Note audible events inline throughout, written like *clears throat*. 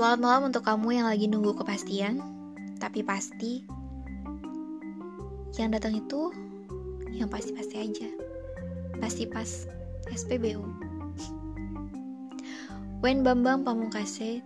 Selamat malam untuk kamu yang lagi nunggu kepastian, tapi pasti yang datang itu yang pasti-pasti aja. Pasti pas SPBU. Wen Bambang Pamungkase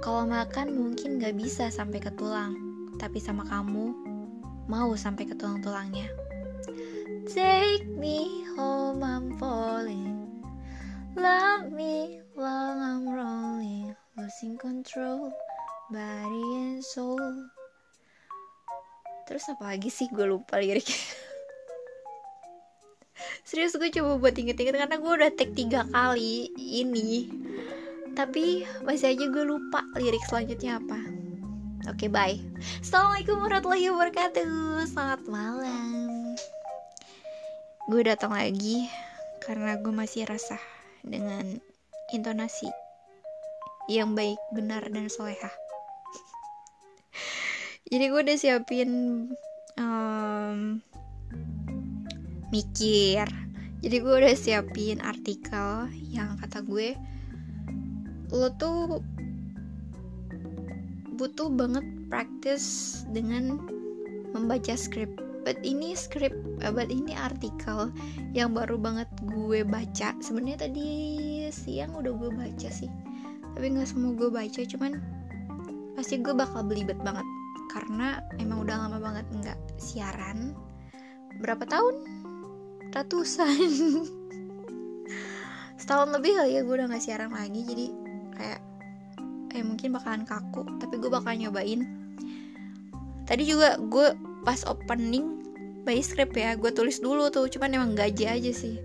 kalau makan mungkin gak bisa sampai ke tulang, tapi sama kamu mau sampai ke tulang-tulangnya. Take me home, I'm falling. Love me while I'm losing control, body and soul. Terus apa lagi sih gue lupa liriknya. *laughs* Serius gue coba buat inget-inget karena gue udah take tiga kali ini. Tapi masih aja gue lupa lirik selanjutnya apa. Oke, okay, bye. Assalamualaikum warahmatullahi wabarakatuh. Selamat malam. Gue datang lagi karena gue masih rasa dengan intonasi yang baik, benar, dan soleha. *laughs* Jadi gue udah siapin um, mikir. Jadi gue udah siapin artikel yang kata gue lo tuh butuh banget praktis dengan membaca skrip but ini skrip uh, but ini artikel yang baru banget gue baca sebenarnya tadi siang udah gue baca sih tapi nggak semua gue baca cuman pasti gue bakal belibet banget. Karena emang udah lama banget nggak siaran. Berapa tahun? Ratusan. *laughs* Setahun lebih kali ya gue udah nggak siaran lagi. Jadi kayak eh mungkin bakalan kaku tapi gue bakal nyobain. Tadi juga gue pas opening by script ya gue tulis dulu tuh cuman emang gaji aja sih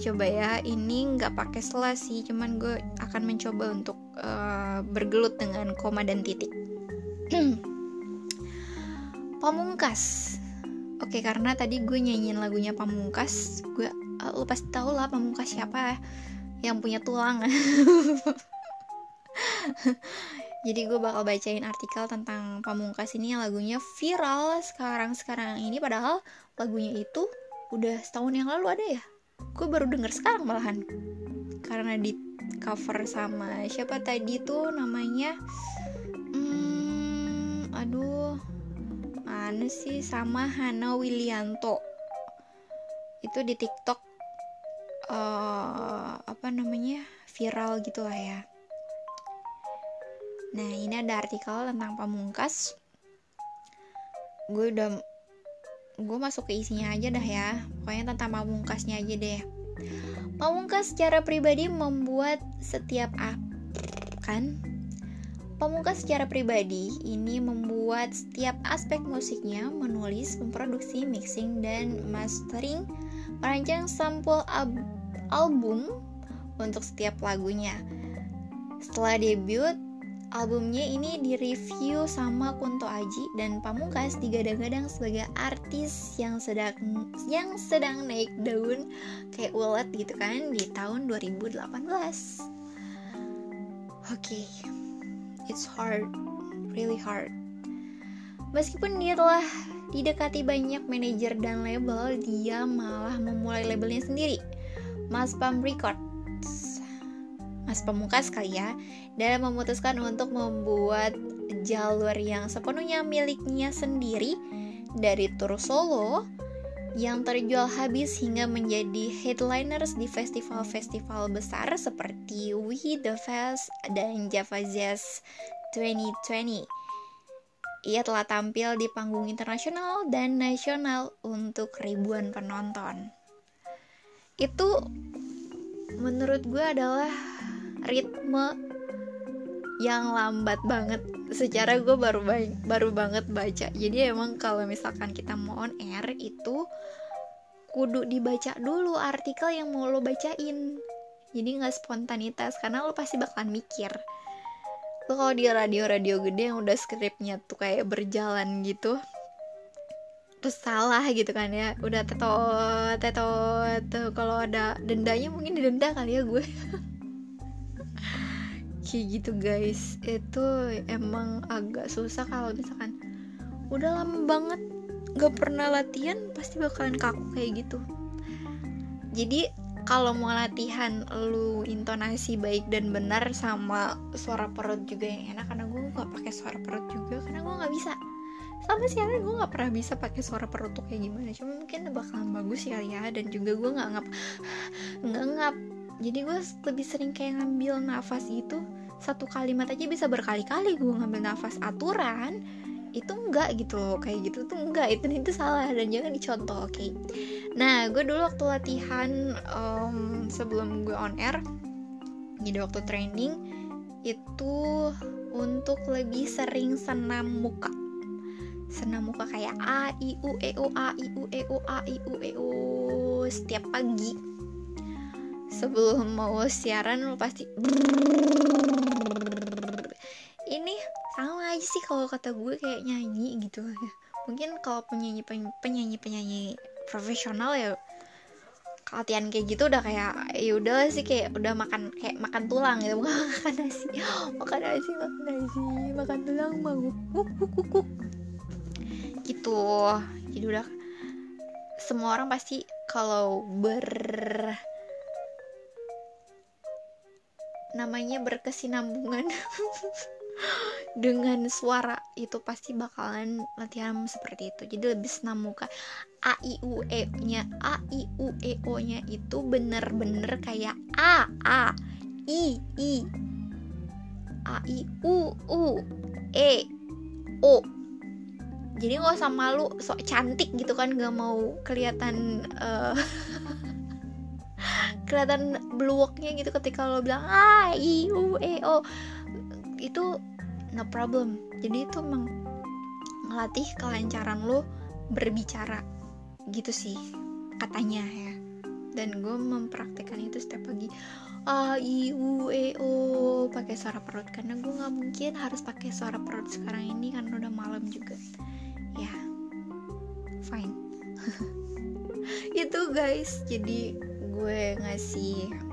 coba ya ini nggak pakai selah sih cuman gue akan mencoba untuk uh, bergelut dengan koma dan titik. *clears throat* Pamungkas. Oke karena tadi gue nyanyiin lagunya pamungkas gue uh, lo pasti tau lah pamungkas siapa yang punya tulang. *laughs* Jadi gue bakal bacain artikel tentang Pamungkas ini yang lagunya viral sekarang-sekarang ini padahal lagunya itu udah setahun yang lalu ada ya gue baru denger sekarang malahan. Karena di cover sama siapa tadi tuh namanya? Hmm, aduh. Mana sih? Sama Hana Wilianto. Itu di TikTok uh, apa namanya? Viral gitulah ya. Nah, ini ada artikel tentang pamungkas. Gue udah gue masuk ke isinya aja dah ya. Pokoknya tentang pamungkasnya aja deh. Pamungkas secara pribadi membuat setiap kan Pamungkas secara pribadi ini membuat setiap aspek musiknya, menulis, memproduksi, mixing, dan mastering, merancang sampul album untuk setiap lagunya. Setelah debut, Albumnya ini direview sama Kunto Aji dan Pamungkas digadang-gadang sebagai artis yang sedang yang sedang naik daun kayak ulet gitu kan di tahun 2018. Oke, okay. it's hard, really hard. Meskipun dia telah didekati banyak manajer dan label, dia malah memulai labelnya sendiri, Mas Pam Record Mas Pamungkas kali ya dan memutuskan untuk membuat jalur yang sepenuhnya miliknya sendiri dari tur solo yang terjual habis hingga menjadi headliners di festival-festival besar seperti We The Fest dan Java Jazz 2020. Ia telah tampil di panggung internasional dan nasional untuk ribuan penonton. Itu menurut gue adalah ritme yang lambat banget. Secara gue baru baru banget baca. Jadi emang kalau misalkan kita mau on air itu kudu dibaca dulu artikel yang mau lo bacain. Jadi nggak spontanitas karena lo pasti bakalan mikir lo kalau di radio-radio gede yang udah skripnya tuh kayak berjalan gitu terus salah gitu kan ya. Udah tetot tetot kalau ada dendanya mungkin didenda kali ya gue *laughs* kayak gitu guys. Itu emang agak susah kalau misalkan udah lama banget gak pernah latihan pasti bakalan kaku kayak gitu. Jadi kalau mau latihan lu intonasi baik dan benar sama suara perut juga yang enak karena gue nggak pakai suara perut juga karena gue nggak bisa. Sama siaran gue nggak pernah bisa pakai suara perut tuh kayak gimana. Cuma mungkin bakalan bagus ya ya. Dan juga gue nggak ngap nggak ngap jadi gue lebih sering kayak ngambil nafas gitu satu kalimat aja bisa berkali-kali gue ngambil nafas. Aturan itu enggak gitu loh kayak gitu tuh enggak itu *laughs* itu salah. Dan jangan dicontoh oke. Okay? nah gue dulu waktu latihan um, sebelum gue on air jadi waktu training itu untuk lebih sering senam muka. Senam muka kayak a i u e o a i u e o a i u e o setiap pagi sebelum mau siaran lo pasti ini sama aja sih kalau kata gue kayak nyanyi gitu. Mungkin kalau penyanyi penyanyi penyanyi profesional ya latihan kayak gitu udah kayak ya udah sih kayak udah makan kayak makan tulang gitu. *laughs* Bukan makan nasi. Makan nasi makan nasi makan tulang mau kuk gitu. Jadi udah semua orang pasti kalau ber namanya berkesinambungan *laughs* dengan suara itu pasti bakalan latihan seperti itu. Jadi lebih senam muka. A i u e nya a i u e o nya itu bener-bener kayak a a i i. A i u u e o. Jadi nggak usah malu sok cantik gitu kan nggak mau kelihatan uh, *laughs* kelihatan bluwoknya gitu ketika lo bilang a i u e o. Itu no problem. Jadi itu emang ngelatih kelancaran lo berbicara. Gitu sih katanya ya. Dan gue mempraktekkan itu setiap pagi. A i u e o. Pakai suara perut karena gue nggak mungkin harus pakai suara perut sekarang ini karena udah malam juga. Ya fine. *laughs* Itu guys jadi gue ngasih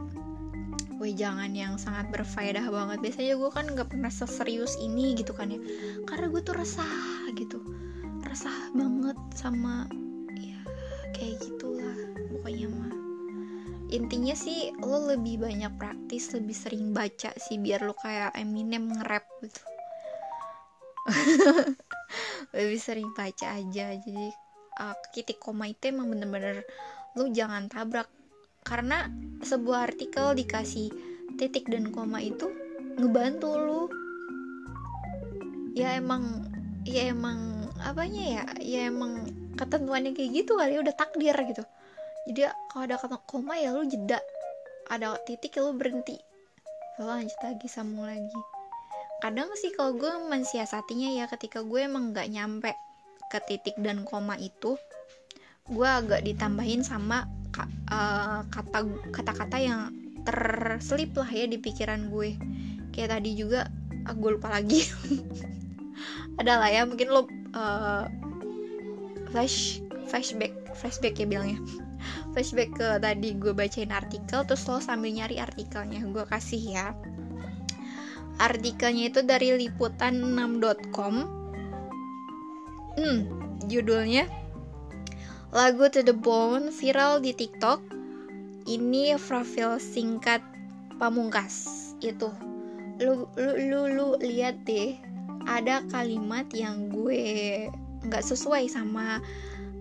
jangan yang sangat berfaedah banget. Biasanya gue kan nggak pernah seserius ini gitu kan ya. Karena gue tuh resah gitu. Resah banget sama ya kayak gitulah pokoknya mah. Intinya sih lo lebih banyak praktis lebih sering baca sih biar lo kayak Eminem nge-rap gitu. *laughs* Lebih sering baca aja. Jadi uh, titik koma itu emang bener-bener lo jangan tabrak karena sebuah artikel dikasih titik dan koma itu ngebantu lu. Ya emang ya emang apanya ya? Ya emang ketentuannya kayak gitu kali ya, udah takdir gitu. Jadi kalau ada kata koma ya lu jeda. Ada titik ya lu berhenti. Lalu lanjut lagi sambung lagi. Kadang sih kalau gue mensiasatinya ya ketika gue emang nggak nyampe ke titik dan koma itu gue agak ditambahin sama kata kata-kata yang terselip lah ya di pikiran gue. Kayak tadi juga ah, gue lupa lagi. *laughs* Ada lah ya mungkin lo uh, flash flashback flashback ya bilangnya. *laughs* Flashback ke tadi gue bacain artikel terus lo sambil nyari artikelnya gue kasih ya. Artikelnya itu dari liputan6.com hmm judulnya Lagu To The Bone viral di TikTok. Ini profil singkat Pamungkas itu. Lu lu lu, lu lihat deh, ada kalimat yang gue nggak sesuai sama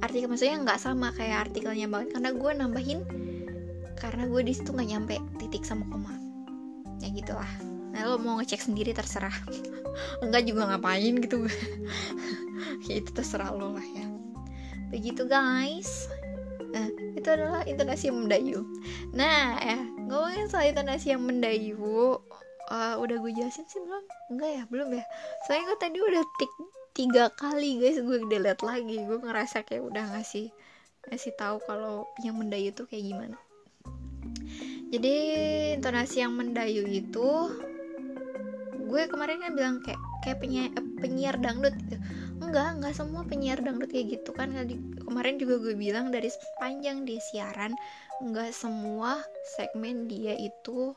artikel. Maksudnya nggak sama kayak artikelnya banget. Karena gue nambahin karena gue di situ nggak nyampe titik sama koma. Ya gitulah. Nah lo mau ngecek sendiri terserah. *laughs* Enggak juga ngapain gitu. *laughs* Ya itu terserah lo lah ya begitu guys. Nah itu adalah intonasi yang mendayu. Nah ya ngomongin soal intonasi yang mendayu uh, udah gue jelasin sih belum? Enggak ya belum ya? Soalnya gue tadi udah tik tiga kali guys gue delete lagi. Gue ngerasa kayak udah ngasih ngasih tahu kalau yang mendayu tuh kayak gimana. Jadi intonasi yang mendayu itu gue kemarin kan bilang kayak kayak penyiar, penyiar dangdut gitu enggak enggak semua penyiar dangdut kayak gitu kan. Kemarin juga gue bilang dari sepanjang dia siaran enggak semua segmen dia itu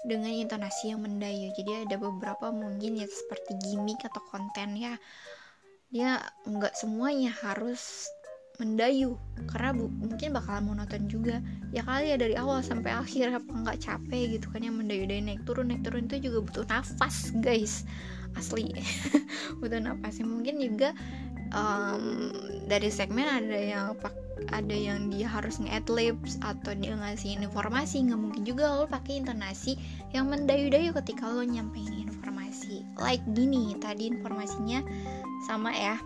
dengan intonasi yang mendayu jadi ada beberapa mungkin ya seperti gimmick atau konten ya. Dia enggak semuanya harus mendayu karena bu mungkin bakalan monoton juga. Ya kali ya dari awal sampai akhir apa nggak capek gitu kan yang mendayu dari naik turun naik turun itu juga butuh nafas guys. Asli. *laughs* Butuh nafas. Ya mungkin juga um, dari segmen ada yang ada yang dia harus nge-adlibs atau dia ngasih informasi. Nggak mungkin juga lo pakai intonasi yang mendayu-dayu ketika lo nyampein informasi. Like gini tadi informasinya sama ya.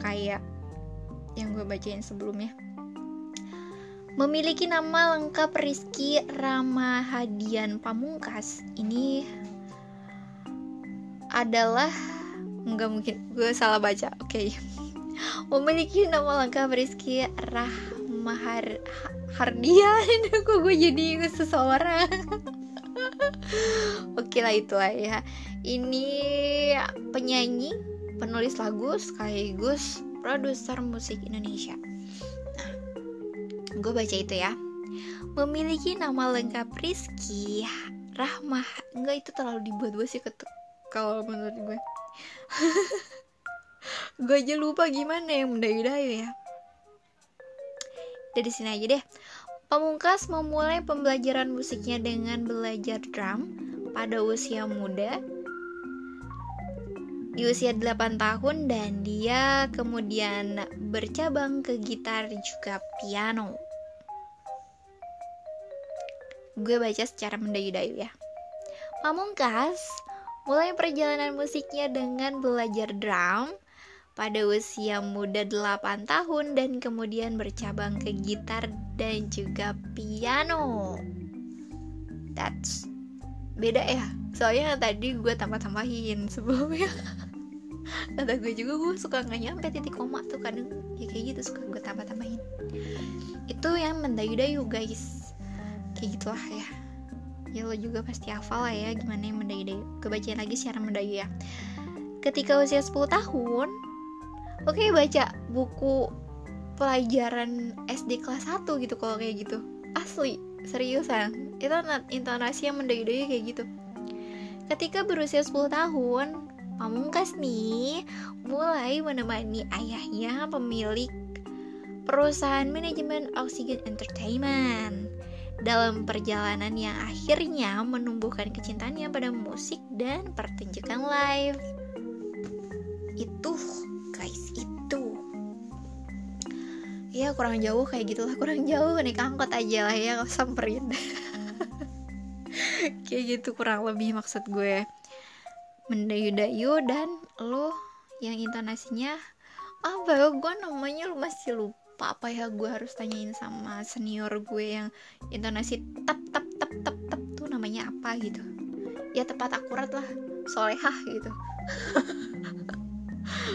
Kayak yang gue bacain sebelumnya. Memiliki nama lengkap Rizky Ramahadian Pamungkas ini adalah nggak mungkin gue salah baca oke. Okay. memiliki nama lengkap Rizky Rahmahar Hardian. *laughs* Kok gue jadi seseorang? *laughs* Oke lah itulah ya. Ini penyanyi penulis lagu sekaligus produser musik Indonesia. Nah, gue baca itu ya. Memiliki nama lengkap Rizky Rahmah. Enggak itu terlalu dibuat-buat sih kalau menurut gue. *laughs* gue aja lupa gimana yang mendayu-dayu ya. Dari sini aja deh. Pamungkas memulai pembelajaran musiknya dengan belajar drum pada usia muda di usia 8 tahun dan dia kemudian bercabang ke gitar juga piano. Gue baca secara mendayu-dayu ya. Pamungkas mulai perjalanan musiknya dengan belajar drum pada usia muda 8 tahun dan kemudian bercabang ke gitar dan juga piano. That's beda ya. Soalnya tadi gue tambah-tambahin sebelumnya. *laughs* Kata gue juga gue suka nggak nyampe titik koma tuh kadang ya kayak gitu suka gue tambah-tambahin. Itu yang mendayu-dayu guys. Kayak gitulah ya. Ya lo juga pasti hafal lah ya gimana yang mendayu-dayu. Gue lagi secara mendayu ya. Ketika usia 10 tahun oke okay, baca buku pelajaran SD kelas 1 gitu kalau kayak gitu. Asli seriusan itu intonasi yang mendayu-dayu kayak gitu Ketika berusia 10 tahun, Pamungkas nih mulai menemani ayahnya pemilik perusahaan manajemen Oxygen Entertainment dalam perjalanan yang akhirnya menumbuhkan kecintaannya pada musik dan pertunjukan live. Itu guys. Ya kurang jauh kayak gitulah, kurang jauh naik angkot aja lah ya samperin. *laughs* kayak gitu kurang lebih maksud gue. Mendayu-dayu dan lo yang intonasinya apa ya gue namanya lu masih lupa apa ya gue harus tanyain sama senior gue yang intonasi tap tap tap tap tap tuh namanya apa gitu. Ya tepat akurat lah solehah gitu *laughs*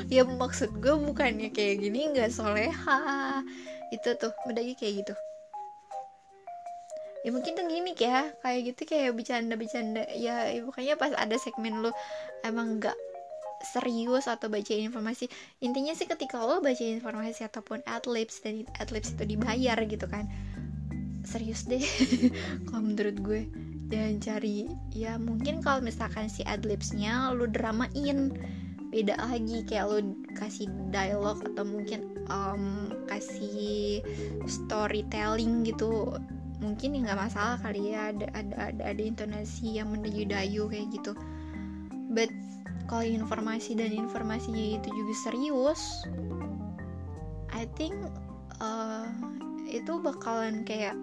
ya maksud gue bukannya kayak gini nggak soleha. Itu tuh mendayu kayak gitu. Ya mungkin tuh gimmick ya. Kayak gitu kayak bercanda-bercanda. Ya, ya pas ada segmen lu emang nggak serius atau baca informasi intinya sih ketika lo baca informasi ataupun adlibs dan adlibs itu dibayar gitu kan serius deh. *laughs* Kalau menurut gue. Dan cari ya mungkin kalau misalkan si adlibsnya lo dramain beda lagi. Kayak lo kasih dialog atau mungkin um, kasih storytelling gitu mungkin ya nggak masalah kali ya. Ada ada ada, ada intonasi yang mendayu-dayu kayak gitu. But kalau informasi dan informasinya itu juga serius I think uh, itu bakalan kayak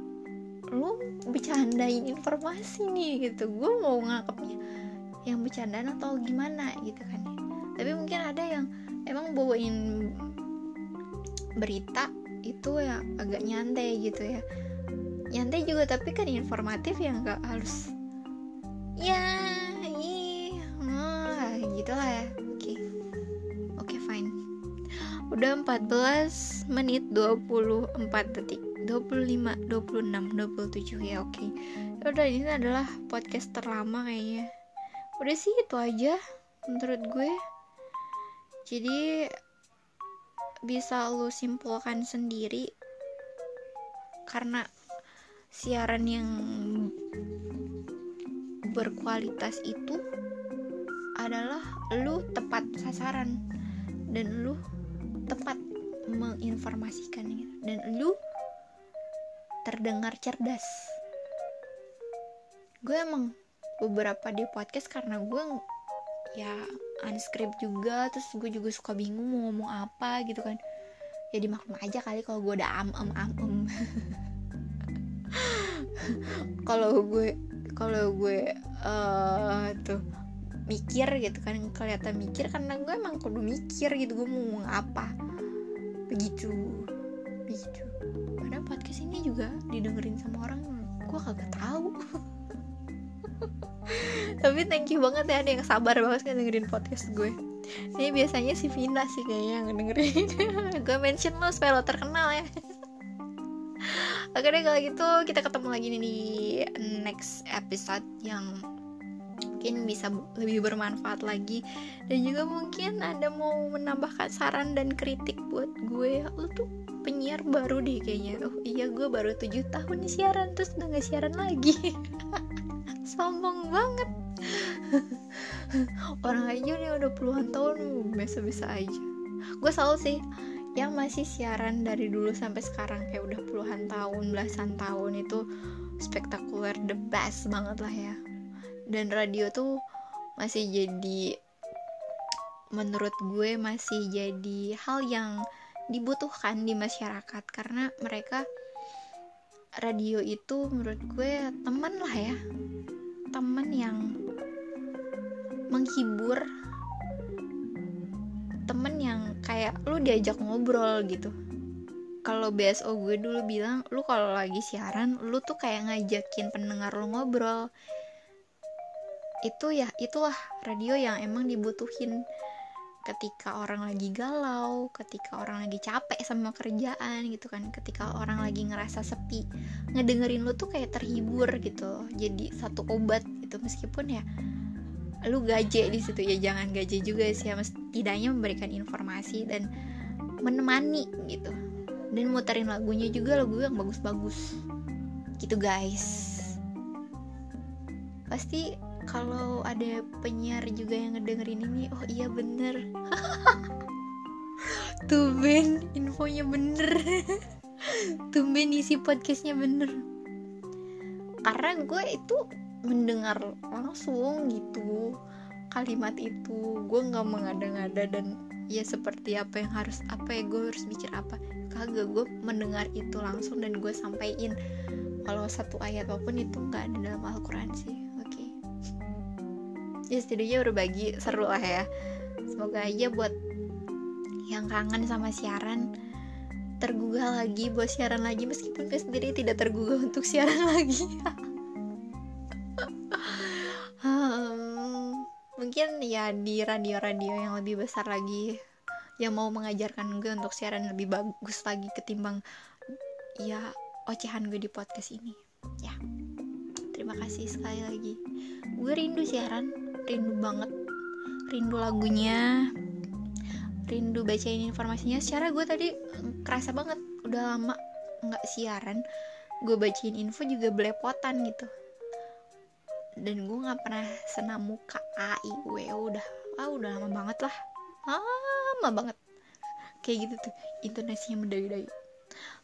lu bercandain informasi nih gitu. Gue mau ngangkapnya yang bercandaan atau gimana gitu kan ya tapi mungkin ada yang emang bawain berita itu ya agak nyantai gitu ya. Nyantai juga tapi kan informatif yang nggak harus ya ih ah, gitulah ya. Oke. Okay. oke okay, fine. Udah 14 menit 24 detik 25 26 27 ya oke. Okay. udah ini adalah podcast terlama kayaknya. Udah sih itu aja menurut gue jadi bisa lo simpulkan sendiri karena siaran yang berkualitas itu adalah lu tepat sasaran dan lu tepat menginformasikan dan lu terdengar cerdas. Gue emang beberapa di podcast karena gue ya unscript juga terus gue juga suka bingung mau ngomong apa gitu kan. Ya dimaklum aja kali kalau gue udah am am am am *laughs* kalau gue kalau gue uh, tuh mikir gitu kan kelihatan mikir karena gue emang kudu mikir gitu gue mau ngomong apa. Begitu begitu. Karena podcast ini juga didengerin sama orang gue kagak tahu *laughs* tapi thank you banget ya ada yang sabar banget kan dengerin podcast gue. Ini biasanya si Vina sih kayaknya yang dengerin. *laughs* Gue mention lo supaya lo terkenal ya. *laughs* Oke deh kalau gitu kita ketemu lagi nih di next episode yang mungkin bisa lebih bermanfaat lagi. Dan juga mungkin ada mau menambahkan saran dan kritik buat gue. Lo tuh penyiar baru deh kayaknya. Oh iya gue baru tujuh tahun nih siaran terus udah gak siaran lagi. *laughs* Sombong banget orang aja nih udah puluhan tahun biasa-biasa aja. Gue selalu sih yang masih siaran dari dulu sampai sekarang kayak udah puluhan tahun belasan tahun itu spektakuler the best banget lah ya. Dan radio tuh masih jadi menurut gue masih jadi hal yang dibutuhkan di masyarakat. Karena mereka radio itu menurut gue teman lah ya. Teman yang menghibur temen yang kayak lu diajak ngobrol gitu. Kalau BSO gue dulu bilang lu kalau lagi siaran lu tuh kayak ngajakin pendengar lu ngobrol. Itu ya itulah radio yang emang dibutuhin. Ketika orang lagi galau, ketika orang lagi capek sama kerjaan gitu kan, ketika orang lagi ngerasa sepi, ngedengerin lu tuh kayak terhibur gitu, jadi satu obat gitu meskipun ya lu gaje di situ. Ya jangan gaje juga sih ya. Setidaknya memberikan informasi dan menemani gitu. Dan muterin lagunya juga lagu yang bagus-bagus. Gitu guys. Pasti kalau ada penyiar juga yang ngedengerin ini oh iya bener. *laughs* Tumben infonya bener. *laughs* Tumben isi podcastnya bener. Karena gue itu mendengar langsung gitu kalimat itu. Gue nggak mengada-ngada dan ya seperti apa yang harus apa ya gue harus mikir apa. Kagak gue mendengar itu langsung dan gue sampaikan. Kalau satu ayat apa pun itu nggak ada dalam Al-Quran sih ya setidaknya berbagi seru lah ya. Semoga aja buat yang kangen sama siaran tergugah lagi buat siaran lagi. Meskipun gue sendiri tidak tergugah untuk siaran *laughs* lagi ya di radio-radio yang lebih besar lagi. Yang mau mengajarkan gue untuk siaran lebih bagus lagi ketimbang ya ocehan gue di podcast ini. Ya terima kasih sekali lagi. Gue rindu siaran rindu banget rindu lagunya rindu bacain informasinya. Secara gue tadi kerasa banget udah lama nggak siaran. Gue bacain info juga belepotan gitu dan gue nggak pernah senam muka a i w udah ah udah lama banget lah. Lama banget. Kayak gitu tuh intonasinya mendayu-dayu.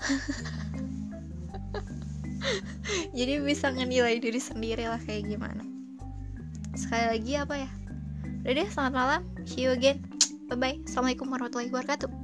*laughs* Jadi bisa ngenilai diri sendiri lah kayak gimana. Sekali lagi apa ya? Udah deh selamat malam. See you again. Bye bye assalamualaikum warahmatullahi wabarakatuh